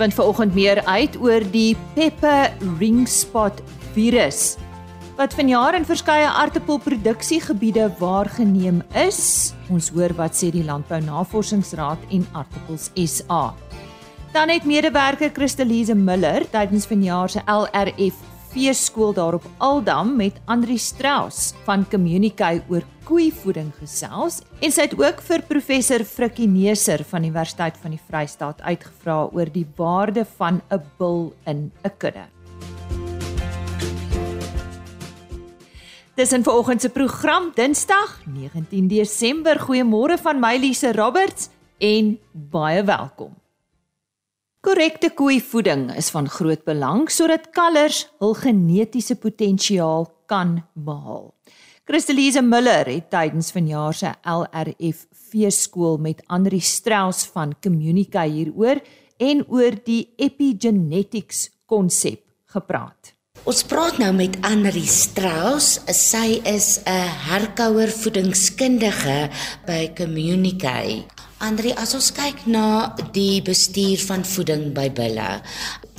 vind vanoggend meer uit oor die pepper ring spot virus wat vanjaar in verskeie aartappelproduksiegebiede waargeneem is. Ons hoor wat sê die Landbou Navorsingsraad en Aartappels SA. Dan het medewerker Christelise Miller tydens vanjaar se LRF feeskool daarop Aldam met Andri Strauss van Communicate oor koeivoeding gesels en sy het ook vir professor Frikkie Neser van Universiteit van die Vrystaat uitgevra oor die waarde van 'n bil in 'n kudde. Dis in vanoggend se program Dinsdag 19 Desember. Goeiemôre van my Lise Roberts en baie welkom. Korrekte koeivoeding is van groot belang sodat kalvers hul genetiese potensiaal kan behaal. Christelise Miller het tydens vanjaar se LRF feeskool met Andri Strauss van Communica hieroor en oor die epigenetics konsep gepraat. Ons praat nou met Anri Strauss. Sy is 'n herkouer voedingskundige by Communicate. Andri, as ons kyk na die bestuur van voeding by bulle,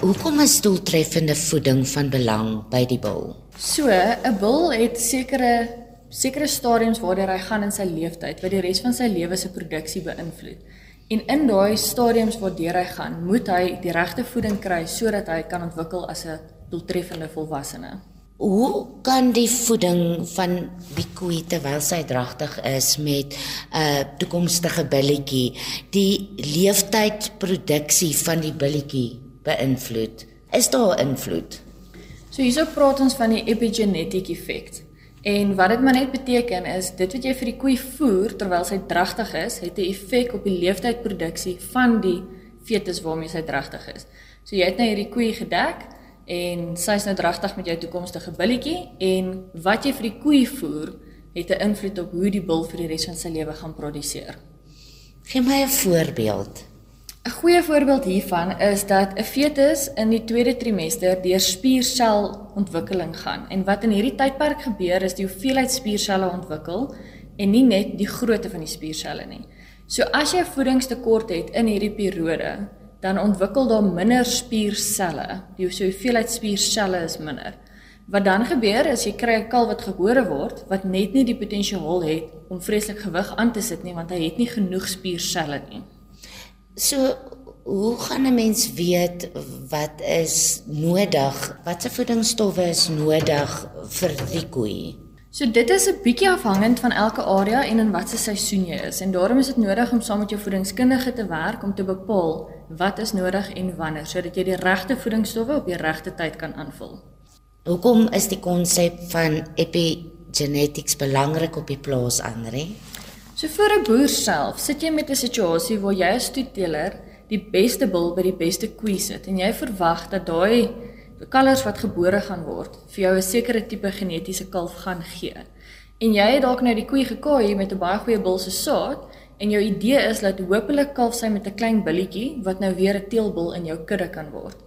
hoekom is doeltreffende voeding van belang by die bul? So, 'n bul het sekere sekere stadiums waardeur hy gaan in sy lewenstyd wat die res van sy lewe se produksie beïnvloed. En in daai stadiums waardeur hy gaan, moet hy die regte voeding kry sodat hy kan ontwikkel as 'n doeltreffende volwassene. Hoe kan die voeding van die koe terwyl sy dragtig is met 'n uh, toekomstige billetjie die leeftydproduksie van die billetjie beïnvloed? Is daar invloed? So hierso praat ons van die epigenetic effek. En wat dit maar net beteken is dit wat jy vir die koe voer terwyl sy dragtig is, het 'n effek op die leeftydproduksie van die fetus waarmee sy dragtig is. So jy het nou hierdie koe gedek en sy's nou dragtig met jou toekomstige billetjie en wat jy vir die koei voer het 'n invloed op hoe die bil vir die res van sy lewe gaan produseer. Gee my 'n voorbeeld. 'n Goeie voorbeeld hiervan is dat 'n fetus in die tweede trimester deur spierselontwikkeling gaan en wat in hierdie tydperk gebeur is die hoeveelheid spierselle ontwikkel en nie net die grootte van die spierselle nie. So as jy voedingstekort het in hierdie periode, dan ontwikkel daar minder spierselle. Die hoeveelheid spierselle is minder. Wat dan gebeur is jy kry 'n kalf wat gebore word wat net nie die potensiaal het om vreeslik gewig aan te sit nie want hy het nie genoeg spierselle nie. So hoe gaan 'n mens weet wat is nodig? Watse voedingsstowwe is nodig vir die koei? So dit is 'n bietjie afhangend van elke area en in watter seisoen jy is en daarom is dit nodig om saam met jou voedingskundige te werk om te bepaal wat is nodig en wanneer sodat jy die regte voedingsstowwe op die regte tyd kan aanvul. Hoekom is die konsep van epigenetics belangrik op die plaas Andre? So vir 'n boer self, sit jy met 'n situasie waar jy as toeteler die beste bil by die beste koe sit en jy verwag dat daai kalvers wat gebore gaan word vir jou 'n sekere tipe genetiese kalf gaan gee. En jy het dalk nou die koe gekaai met 'n baie goeie bil se saad en jou idee is dat hopelik kalf sy met 'n klein billetjie wat nou weer 'n teelbil in jou kudde kan word.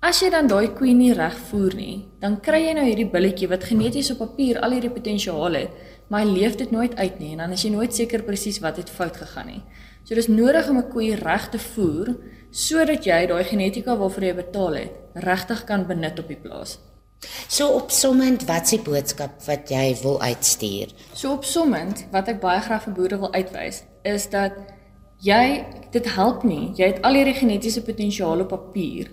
As jy dan daai koe nie reg voer nie, dan kry jy nou hierdie billetjie wat geneties op papier al hierdie potensiaal het, maar hy leef dit nooit uit nie en dan is jy nooit seker presies wat het fout gegaan nie. So dis nodig om 'n koe reg te voer sodat jy daai genetika waarvoor jy betaal het, regtig kan benut op die plaas. So opsommend, wat is die boodskap wat jy wil uitstuur? So opsommend, wat ek baie graag vir boere wil uitwys, is dat jy dit help nie. Jy het al hierdie genetiese potensiaal op papier,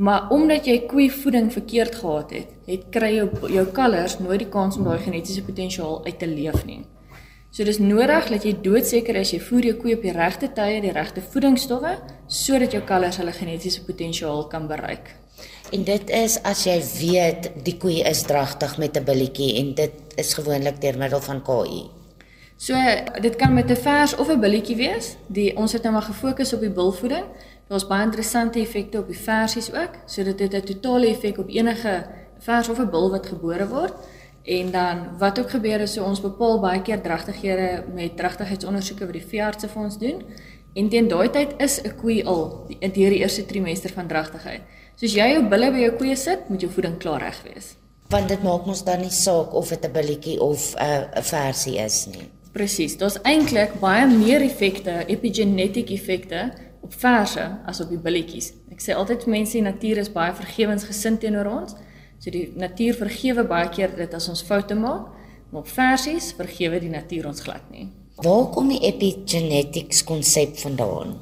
maar omdat jy koeivoeding verkeerd gehad het, het kry jou jou kalvers nooit die kans om daai genetiese potensiaal uit te leef nie. So dis nodig dat jy doodseker is jy voer jou koei op die regte tye, die regte voedingsstowwe sodat jou kalvers hulle genetiese potensiaal kan bereik. En dit is as jy weet die koei is dragtig met 'n billetjie en dit is gewoonlik deur middel van KI. So dit kan met 'n vers of 'n billetjie wees. Die ons het nou maar gefokus op die bulvoeding. Daar's baie interessante effekte op die versies ook, so dit het 'n totale effek op enige vers of 'n bil wat gebore word. En dan wat ook gebeur is so ons bepaal baie keer dragtighede met dragtigheidsondersoeke wat die veeartse vir ons doen. En teen daai tyd is 'n koei al deur die eerste trimester van dragtigheid. Soos jy jou bulle by jou koeie sit, moet jou voeding klaar reg wees. Want dit maak mos dan nie saak of dit 'n billetjie of 'n uh, versie is nie. Presies. Daar's eintlik baie meer effekte, epigenetic effekte op verse as op die billetjies. Ek sê altyd vir mense die natuur is baie vergewensgesind teenoor ons. So die natuur vergewe baie keer dit as ons foute maak, maar op versies vergewe die natuur ons glad nie. Waar kom die epigenetics konsep vandaan?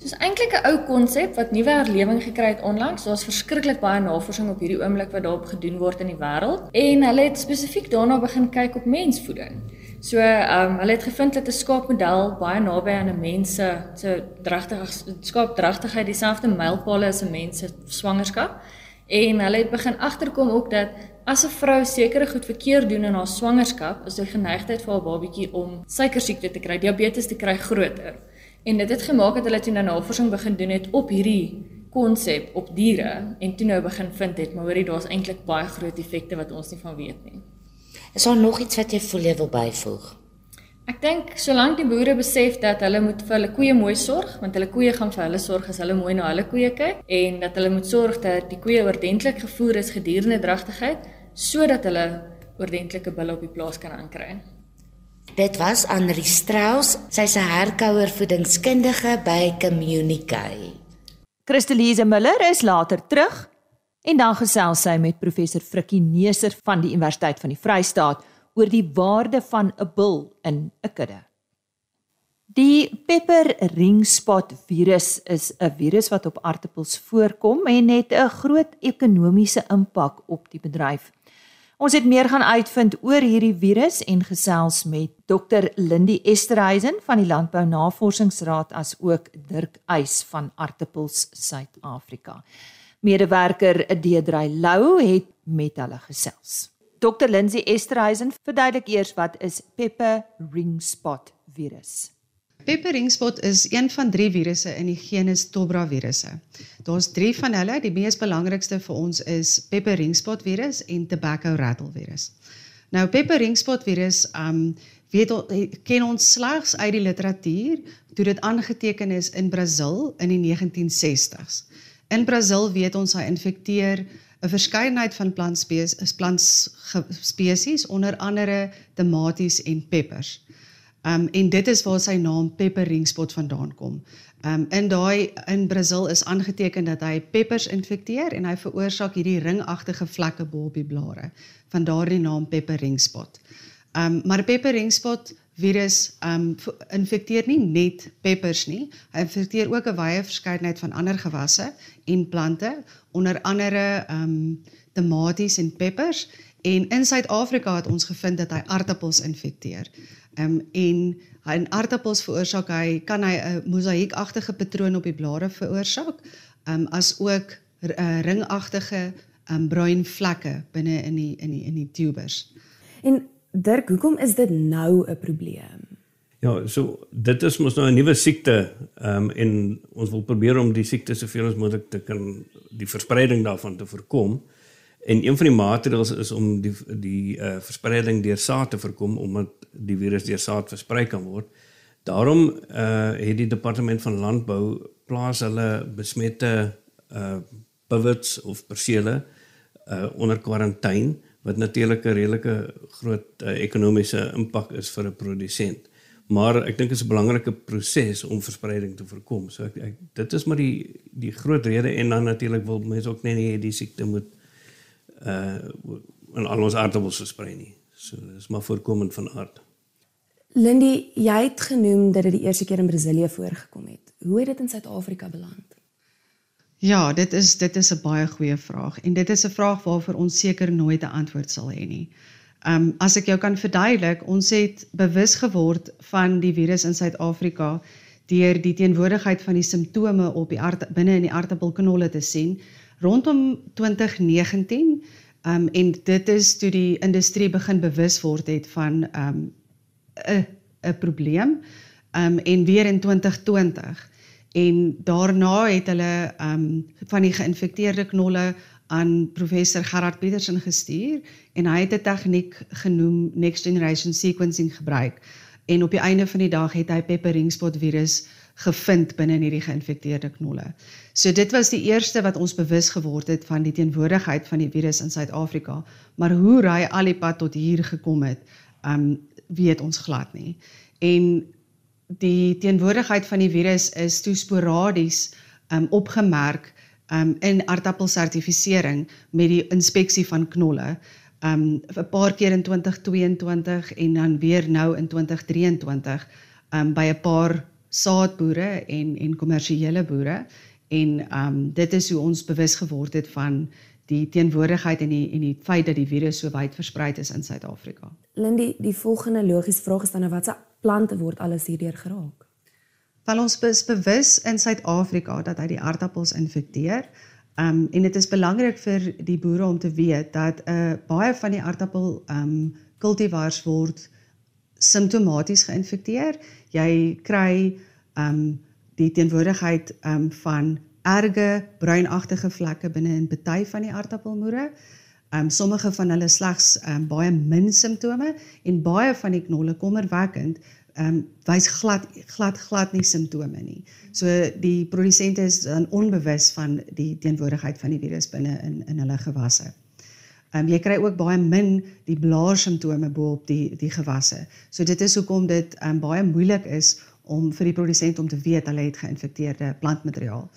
Dis eintlik 'n ou konsep wat nuwe herlewing gekry het onlangs. Daar's verskriklik baie navorsing op hierdie oomblik wat daarop gedoen word in die wêreld en hulle het spesifiek daarna begin kyk op mensvoeding. So, ehm um, hulle het gevind dat 'n skaapmodel baie naby aan 'n mens se dragtig skaapdragtigheid dieselfde mylpaale as 'n mens se swangerskap. En hulle het begin agterkom ook dat as 'n vrou sekere goed verkeerd doen in haar swangerskap, is die geneigtheid vir haar babatjie om suikersiekte te kry, diabetes te kry groter. En dit het gemaak dat hulle toe nou navorsing begin doen het op hierdie konsep op diere en toe nou begin vind het, maar hoorie daar's eintlik baie groot effekte wat ons nie van weet nie. Is daar nog iets wat jy voel jy wil byvoeg? Ek dink solank die boere besef dat hulle moet vir hulle koeie mooi sorg, want hulle koeie gaan vir hulle sorg as hulle mooi na hulle koeie kyk en dat hulle moet sorg dat die koeie oordentlik gevoer is gedurende dragtigheid sodat hulle ordentlike bulle op die plaas kan aankry. Dit was Anri Strauss, sy's 'n herkouer voedingskundige by Communicate. Christelise Miller is later terug En dan gesels sy met professor Frikkie Neser van die Universiteit van die Vrystaat oor die waarde van 'n bul in 'n kudde. Die pepper ring spot virus is 'n virus wat op aartappels voorkom en het 'n groot ekonomiese impak op die bedryf. Ons het meer gaan uitvind oor hierdie virus en gesels met Dr Lindy Esterhuizen van die Landbou Navorsingsraad as ook Dirk Eis van Aartappels Suid-Afrika medewerker Deedrey Lou het met hulle gesels. Dr Lindsay Esterhuizen verduidelik eers wat is pepper ring spot virus. Pepper ring spot is een van drie virusse in die genus Tobra virusse. Daar's 3 van hulle, die mees belangrikste vir ons is pepper ring spot virus en tobacco rattle virus. Nou pepper ring spot virus, um weet ken ons slegs uit die literatuur toe dit aangeteken is in Brasil in die 1960s. In Brasil weet ons hy infekteer 'n verskeidenheid van plantspesies, plantspesies onder andere tomaties en peppers. Um en dit is waar sy naam pepper ringspot vandaan kom. Um in daai in Brasil is aangeteken dat hy peppers infekteer en hy veroorsaak hierdie ringagtige vlekke bo op die blare. Van daardie naam pepper ringspot. Um maar pepper ringspot virus um infekteer nie net peppers nie. Hy infekteer ook 'n wye verskeidenheid van ander gewasse en plante, onder andere um tomaties en peppers en in Suid-Afrika het ons gevind dat hy aartappels infekteer. Um en in aartappels veroorsaak hy kan hy 'n mosaïekagtige patroon op die blare veroorsaak, um as ook uh, ringagtige um bruin vlekke binne in die in die in die tubers. En Dirk, hoekom is dit nou 'n probleem? Ja, so dit is mos nou 'n nuwe siekte, ehm um, en ons wil probeer om die siekte soveel as moontlik te kan die verspreiding daarvan te voorkom. En een van die maatreëls is om die die uh, verspreiding deur saad te voorkom omdat die virus deur saad versprei kan word. Daarom uh het die departement van landbou plaas hulle besmette uh pivots of persele uh onder kwarantyne wat natuurlik 'n redelike groot uh, ekonomiese impak is vir 'n produsent. Maar ek dink dit is 'n belangrike proses om verspreiding te voorkom. So ek, ek dit is maar die die groot rede en dan natuurlik wil mense ook net nie die siekte moet uh in al ons aardappels versprei nie. So dis maar voorkomend van aard. Lindy, jy het genoem dat dit die eerste keer in Brasilië voorgekom het. Hoe het dit in Suid-Afrika beland? Ja, dit is dit is 'n baie goeie vraag en dit is 'n vraag waarvoor ons seker nooit 'n antwoord sal hê nie. Um as ek jou kan verduidelik, ons het bewus geword van die virus in Suid-Afrika deur die teenwoordigheid van die simptome op die aard binne in die aardappelknolle te sien rondom 2019. Um en dit is toe die industrie begin bewus word het van um 'n 'n probleem. Um en weer in 2020 en daarna het hulle um, van die geïnfekteerde knolle aan professor Gerard Petersen gestuur en hy het 'n tegniek genoem next generation sequencing gebruik en op die einde van die dag het hy pepper ring spot virus gevind binne in hierdie geïnfekteerde knolle. So dit was die eerste wat ons bewus geword het van die teenwoordigheid van die virus in Suid-Afrika, maar hoe hy al die pad tot hier gekom het, um, weet ons glad nie. En die teenwoordigheid van die virus is toe sporadies um opgemerk um in aardappelsertifisering met die inspeksie van knolle. Um 'n paar keer in 2022 en dan weer nou in 2023 um by 'n paar saadboere en en kommersiële boere en um dit is hoe ons bewus geword het van die teenwoordigheid en die en die feit dat die virus so wyd versprei is in Suid-Afrika. Lindy, die volgende logiese vraag is dan nou watse plante word alles hierdeur geraak? Wel ons is bewus in Suid-Afrika dat hy die aardappels infekteer. Um en dit is belangrik vir die boere om te weet dat 'n uh, baie van die aardappel um kultivars word simptomaties geïnfekteer. Jy kry um die teenwoordigheid um van erge bruinagtige vlekke binne in party van die aardappelmoere. Um sommige van hulle slegs um baie min simptome en baie van die knolle kommerwekkend um wys glad glad glad nie simptome nie. So die produsente is dan onbewus van die teenwoordigheid van die virus binne in in hulle gewasse. Um jy kry ook baie min die blaar simptome bo op die die gewasse. So dit is hoekom dit um baie moeilik is om vir die produsent om te weet hulle het geïnfekteerde plantmateriaal.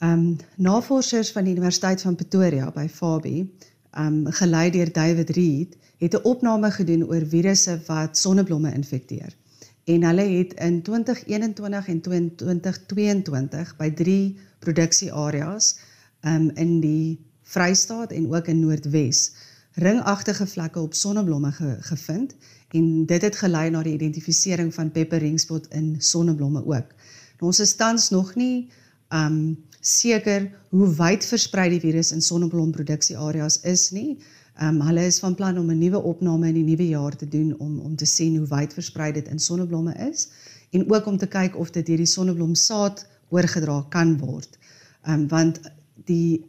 Ehm um, navorsers van die Universiteit van Pretoria by Fabi, ehm um, gelei deur David Reed, het 'n opname gedoen oor virusse wat sonneblomme infekteer. En hulle het in 2021 en 2022 by 3 produksieareas um, in die Vrystaat en ook in Noordwes ringagtige vlekke op sonneblomme ge, gevind en dit het gelei na die identifisering van pepper ringspot in sonneblomme ook. Nou, ons is tans nog nie um seker hoe wyd versprei die virus in sonneblomproduksieareas is nie. Um hulle is van plan om 'n nuwe opname in die nuwe jaar te doen om om te sien hoe wyd versprei dit in sonneblomme is en ook om te kyk of dit deur die sonneblomsaad oorgedra kan word. Um want die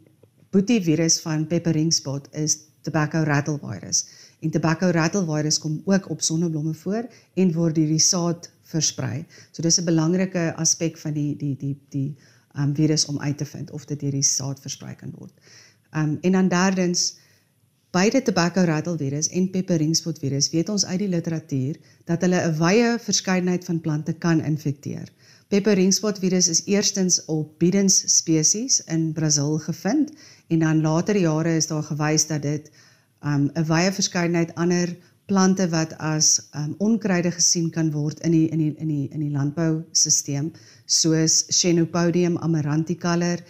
boetie virus van pepper ringspot is tobacco rattle virus. En tobacco rattle virus kom ook op sonneblomme voor en word deur die saad versprei. So dis 'n belangrike aspek van die die die die um virus om uit te vind of dit deur die saad versprei kan word. Um en dan derdens beide tobacco rattle virus en pepper ringspot virus weet ons uit die literatuur dat hulle 'n wye verskeidenheid van plante kan infekteer. Pepper ringspot virus is eerstens op Bidens spesies in Brasil gevind en dan later jare is daar gewys dat dit um 'n wye verskeidenheid ander plante wat as um, onkruide gesien kan word in die in die in die in die landbousisteem soos Chenopodium amaranticolor,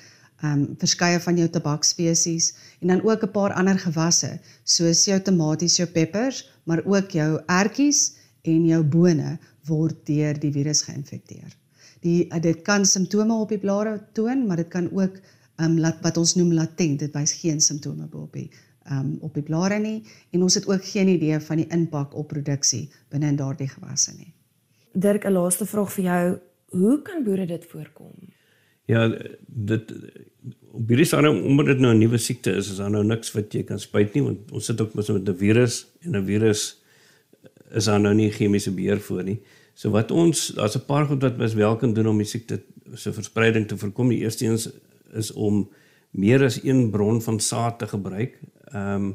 um verskeie van jou tabakspesies en dan ook 'n paar ander gewasse soos jou tomaties, jou peppers, maar ook jou ertjies en jou bone word deur die virus geïnfekteer. Die dit kan simptome op die blare toon, maar dit kan ook um laat wat ons noem latent, dit wys geen simptome op die um op die blare nie en ons het ook geen idee van die impak op produksie binne in daardie gewasse nie. Dirk, 'n laaste vraag vir jou, hoe kan boere dit voorkom? Ja, dit op hierdie stadium omdat dit nou 'n nuwe siekte is, is daar nou niks wat jy kan spuit nie want ons sit ook met 'n virus en 'n virus is daar nou nie chemiese beheer voor nie. So wat ons daar's 'n paar goed wat ons wel kan doen om die siekte se verspreiding te voorkom. Die eerste een is, is om meer as een bron van saad te gebruik ehm um,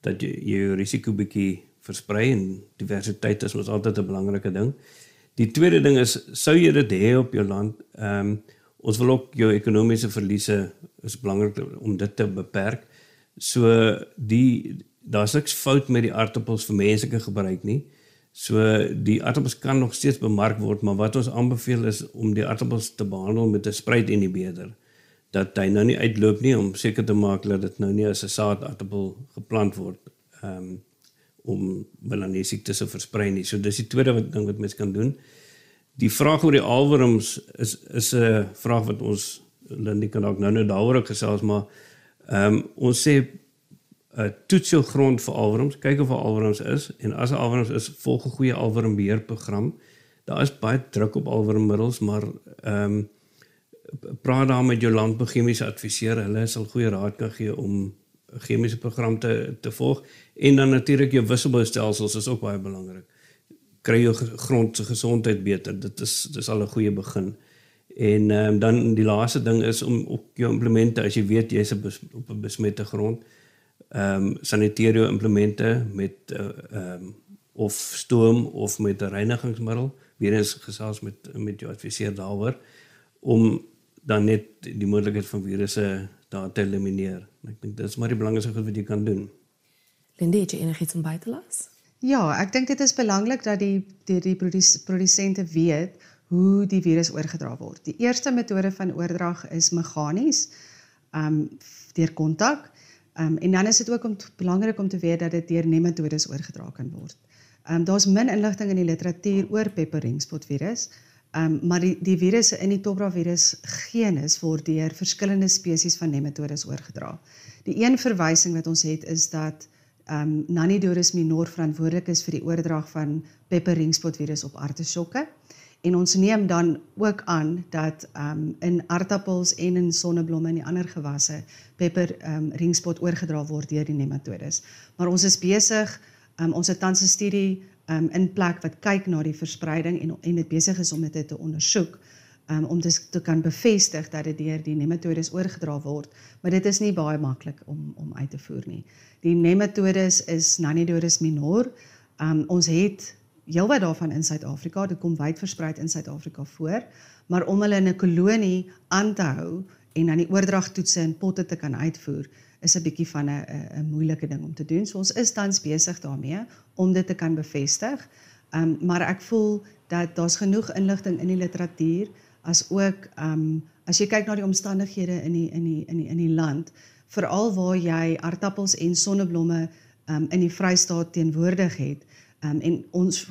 dat jy jou risiko bietjie versprei en diversiteit is mos altyd 'n belangrike ding. Die tweede ding is sou jy dit hê op jou land, ehm um, ons wil ook jou ekonomiese verliese is belangrik om dit te beperk. So die daar's niks fout met die aardappels vir menslike gebruik nie. So die aardappels kan nog steeds bemark word, maar wat ons aanbeveel is om die aardappels te behandel met 'n spruitinhibeerder dat hy nou nie uitloop nie om seker te maak dat dit nou nie as 'n saadaartappel geplant word um, om melanie siekte te versprei nie. So dis die tweede wat ding wat mens kan doen. Die vraag oor die alworms is is 'n vraag wat ons Lindy kan ook nou nou daaroor gesels maar ehm um, ons sê uh, toets jou grond vir alworms, kyk of alworms is en as 'n alworms is, volg 'n goeie alwormbeheerprogram. Daar is baie druk op alwormmiddels, maar ehm um, praat daar met jou landbouchemiese adviseur, hulle sal goeie raad kan gee om 'n chemiese program te te volg en dan natuurlik jou wisselboustelsels is ook baie belangrik. Kry jou grond se gesondheid beter. Dit is dis al 'n goeie begin. En um, dan die laaste ding is om op jou implemente as jy weet jy's op 'n besmette grond, ehm um, saniteer jou implemente met ehm uh, um, of stoom of met 'n reinigingsmiddel weer eens gesels met met jou adviseur daaroor om dan net die moontlikheid van virusse daar te elimineer. Ek dink dit is maar die belangrikste goed wat jy kan doen. Lindy, het jy enigiets om by te las? Ja, ek dink dit is belangrik dat die die, die produsente weet hoe die virus oorgedra word. Die eerste metode van oordrag is meganies, ehm um, deur kontak. Ehm um, en dan is dit ook om belangrik om te weet dat dit deur nematodes oorgedra kan word. Ehm um, daar's min inligting in die literatuur oor pepper ringspot virus. Ehm um, maar die die virusse in die Tobra virus genus word deur verskillende spesies van nematodes oorgedra. Die een verwysing wat ons het is dat ehm um, Nanidoris minor verantwoordelik is vir die oordrag van pepper ringspot virus op artisjokke. En ons neem dan ook aan dat ehm um, in aardappels en in sonneblomme en die ander gewasse pepper ehm um, ringspot oorgedra word deur die nematodes. Maar ons is besig um, ons het tans 'n studie um, in plek wat kyk na die verspreiding en en dit besig is om dit te ondersoek um, om dit te kan bevestig dat dit deur die nematodes oorgedra word, maar dit is nie baie maklik om om uit te voer nie. Die nematodes is Nanidoris minor. Um, ons het heelwat daarvan in Suid-Afrika, dit kom wyd versprei in Suid-Afrika voor, maar om hulle in 'n kolonie aan te hou en dan die oordragtoetse in potte te kan uitvoer, is 'n bietjie van 'n 'n moeilike ding om te doen. So ons is tans besig daarmee om dit te kan bevestig. Um, maar ek voel dat daar's genoeg inligting in die literatuur as ook ehm um, as jy kyk na die omstandighede in die in die in die in die land veral waar jy aardappels en sonneblomme ehm um, in die Vrystaat teenwoordig het ehm um, en ons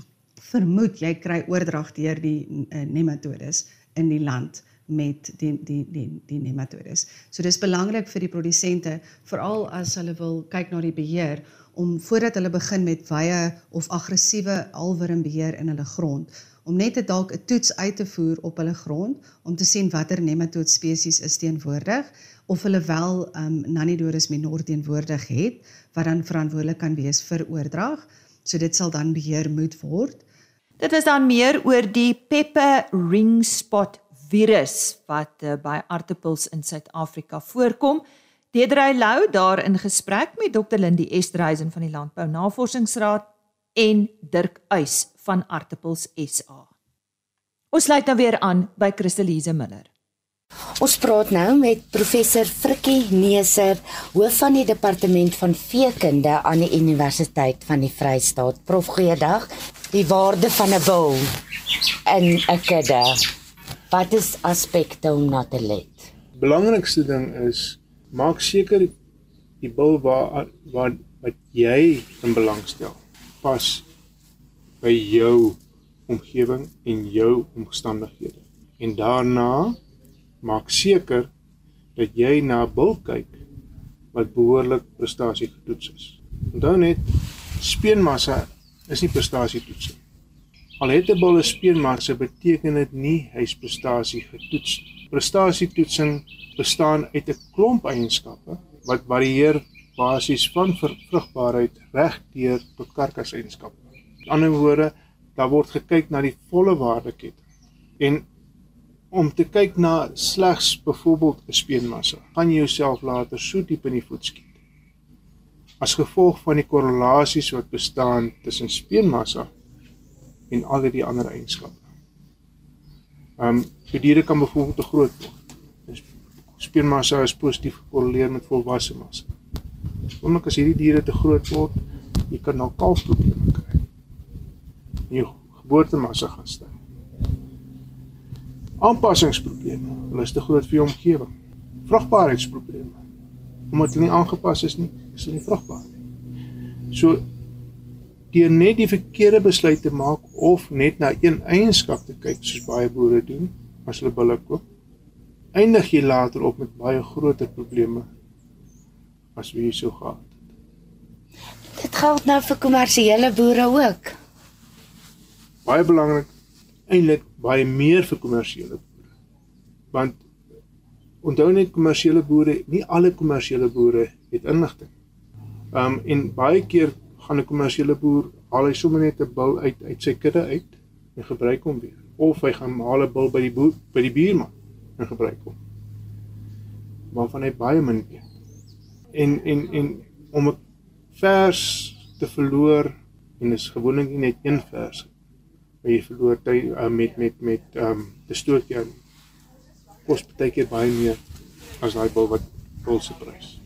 vermoed jy kry oordrag deur die uh, nematodes in die land met die die die die nematodes. So dis belangrik vir die produsente veral as hulle wil kyk na die beheer om voordat hulle begin met wye of aggressiewe alwurmbeheer in hulle grond om net te dalk 'n toets uit te voer op hulle grond om te sien watter nematode spesies is teenwoordig of hulle wel um Nanidoris minor teenwoordig het wat dan verantwoordelik kan wees vir oordrag. So dit sal dan beheer moet word. Dit is dan meer oor die pepper ring spot virus wat uh, by aartappels in Suid-Afrika voorkom. Deedrey Lou daar in gesprek met Dr Lindie Estreisen van die Landbou Navorsingsraad en Dirk Uys van Artappels SA. Ons sluit nou weer aan by Christelise Miller. Ons praat nou met professor Frikkie Neser, hoof van die departement van veekunde aan die Universiteit van die Vrystaat. Prof, goeiedag. Die waarde van 'n bil in 'n kudde. Wat is aspekte om na te let? Belangrikste ding is maak seker die bil waar waar wat jy in belang stel pas by jou omgewing en jou omstandighede. En daarna maak seker dat jy na 'n bil kyk wat behoorlik prestasie getoets is. Onthou net speenmassa is nie prestasie toets nie. Al het 'n bil 'n speenmassa beteken dit nie hy's prestasie getoets. Prestasietoetsing bestaan uit 'n klomp eienskappe wat varieer basies van vrugbaarheid reg deur tot karkaseienskappe. In ander woorde, daar word gekyk na die volle waardeketting. En om te kyk na slegs byvoorbeeld 'n speenmassa, gaan jy jouself later so diep in die voet skiet. As gevolg van die korrelasies wat bestaan tussen speenmassa en al die ander eienskappe. Ehm um, die diere kan byvoorbeeld te groot word. Speenmassa is positief gekorreleer met volwasse massa. Omdat as hierdie diere te groot word, jy kan nou kalfprobleme kry. Jou geboortemassa gaan styg. Aanpassingsprobleme. Hulle is te groot vir jou omgewing. Vrugbaarheidsprobleme. Omdat hulle nie aangepas is nie, is hulle nie vrugbaar nie. So deur net die verkeerde besluit te maak of net na een eienskap te kyk soos baie boere doen as hulle bulle koop, eindig jy later op met baie groter probleme as wie so gehad het. Dit geld nou vir kommersiële boere ook. Baie belangrik eintlik baie meer vir kommersiële boere. Want onthou net kommersiële boere, nie alle kommersiële boere het inligting. Um en baie keer gaan 'n kommersiële boer haal hy sommer net 'n bil uit uit sy kudde uit en gebruik hom weer of hy gaan haal 'n bil by die boer by die buurman en gebruik hom. Waarvan hy baie min weet en en en om 'n vers te verloor en is gewoonlik net een vers Maar jy verloor tyd uh, met met met ehm um, die stootjie kos baie keer baie meer as daai bil wat bil se prys.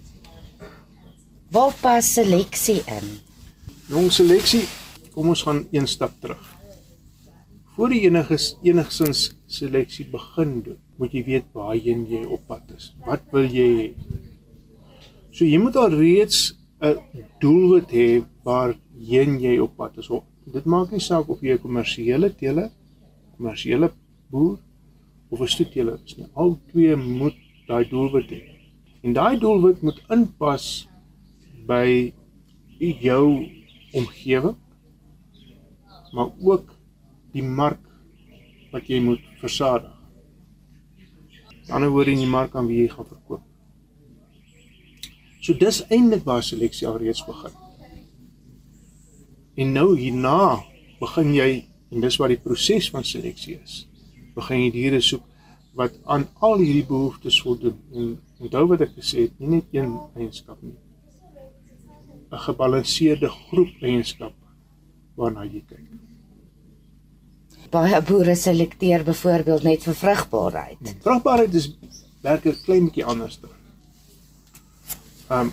Waar pas seleksie in? Jong seleksie, kom ons gaan een stap terug. Voor jy enige enigsins seleksie begin doen, moet jy weet waarheen jy op pad is. Wat wil jy hê? So jy moet al reeds 'n doelwit hê waarheen jy op pad is. Dit maak nie saak of jy 'n kommersiële teeler, kommersiële boer of 'n stoetteeler is nie. Al twee moet daai doelwit hê. En daai doelwit moet inpas by jou omgewing maar ook die mark wat jy moet versadig. Aan die ander woorde in die mark aan wie jy gaan verkoop. So dis eintlik waar seleksie alreeds begin. En nou hierna begin jy en dis wat die proses van seleksie is. Begin jy diere soek wat aan al hierdie behoeftes voldoen. En onthou wat ek gesê het, nie net een eienskap nie. 'n Gebalanseerde groep eienskappe waarna jy kyk. Baie boere selekteer byvoorbeeld net vir vrugbaarheid. Vrugbaarheid is werk 'n klein bietjie anders. Ehm um,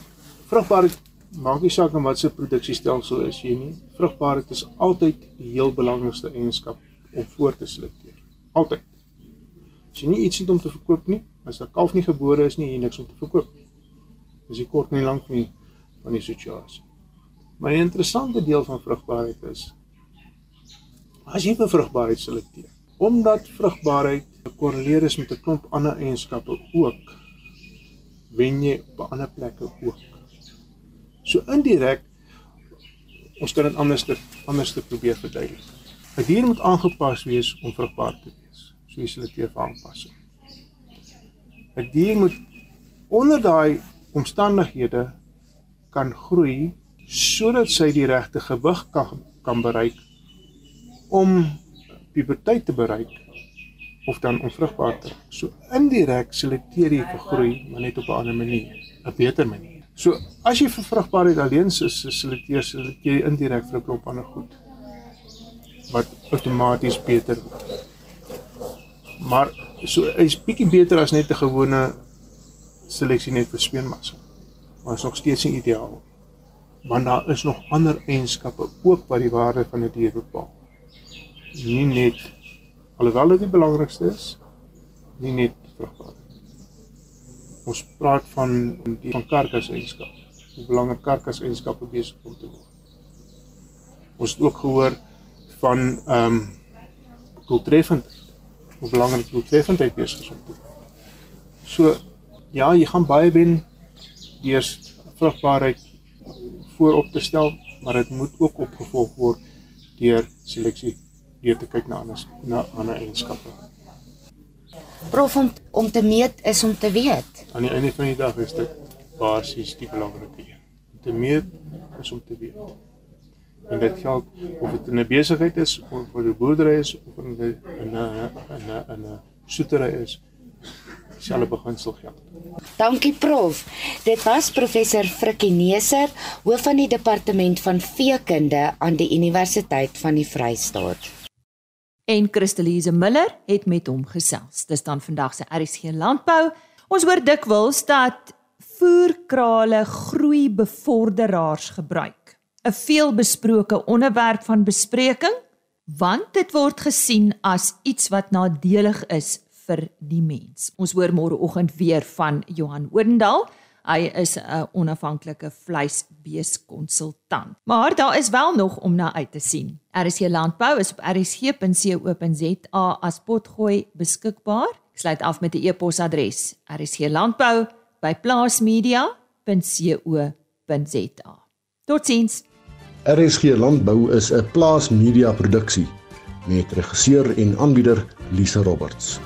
vrugbaarheid maak nie saak wat se produksiestelsel is jy nie. Vrugbaarheid is altyd die heel belangrikste eienskap om voor te selekteer. Altyd. As jy nie iets het om te verkoop nie, as 'n kalf nie gebore is nie, jy niks om te verkoop. Dis die kort en lank nie van die situasie. Maar die interessante deel van vrugbaarheid is as jy vir vrugbaarheid selekteer, omdat vrugbaarheid gekorreleer is met 'n klomp ander eienskappe ook, wen jy op ander plekke ook. So indirek ons kan dit anders te anders te probeer verduidelik. 'n Dier moet aangepas wees om vrugbaar te wees. So jy selekteer vir aanpassing. 'n Dier moet onder daai omstandighede kan groei sodat sy die regte gewig kan kan bereik om puberteit te bereik of dan onvrugbaar te raak. So indirek selekteer jy vir groei, maar net op 'n ander manier, 'n beter manier. So as jy vir vrugbaarheid alleen selekteer selekteer jy indirek vir 'n klomp ander goed wat outomaties beter word. Maar so is bietjie beter as net 'n gewone seleksie net vir speenmassa. Maar is nog steeds nie ideaal. Want daar is nog ander eienskappe ook wat die waarde van 'n die dier bepaal. Nie net alhoewel dit die belangrikste is, nie net vrugbaarheid. Ons praat van die van karkaseienskap. Hoe belangrik karkaseienskappe besig om te word. Ons het ook gehoor van ehm um, doeltreffendheid. Hoe belangrik doeltreffendheid besig is om te word. So ja, jy gaan baie wen eers vrugbaarheid voorop te stel, maar dit moet ook opgevolg word deur seleksie deur te kyk na ander na ander eienskappe. Prof om, om te meet is om te weet. Aan die einde van die dag is dit basies die belangrike een. Om te meet is om te weet. En dit geld of dit 'n besigheid is of vir 'n boerdery is of in 'n 'n in 'n soetery is dieselfde beginsel geld. Dankie prof. Dit was professor Frikkie Neser, hoof van die departement van veekunde aan die Universiteit van die Vrystaat en Christelise Miller het met hom gesels. Dis dan vandag se RSG Landbou. Ons hoor dikwels dat voerkrale groeibevorderaars gebruik. 'n Veelbesproke onderwerp van bespreking want dit word gesien as iets wat nadelig is vir die mens. Ons hoor môreoggend weer van Johan Odendaal. Hy is 'n onafhanklike vleisbeeskonsultant. Maar daar is wel nog om na uit te sien. RSC Landbou is op rsc.co.za as potgooi beskikbaar. Ek sluit af met 'n e-posadres: rsclandbou@plaasmedia.co.za. Totsiens. RSG Landbou is 'n plaasmedia produksie met regisseur en aanbieder Lisa Roberts.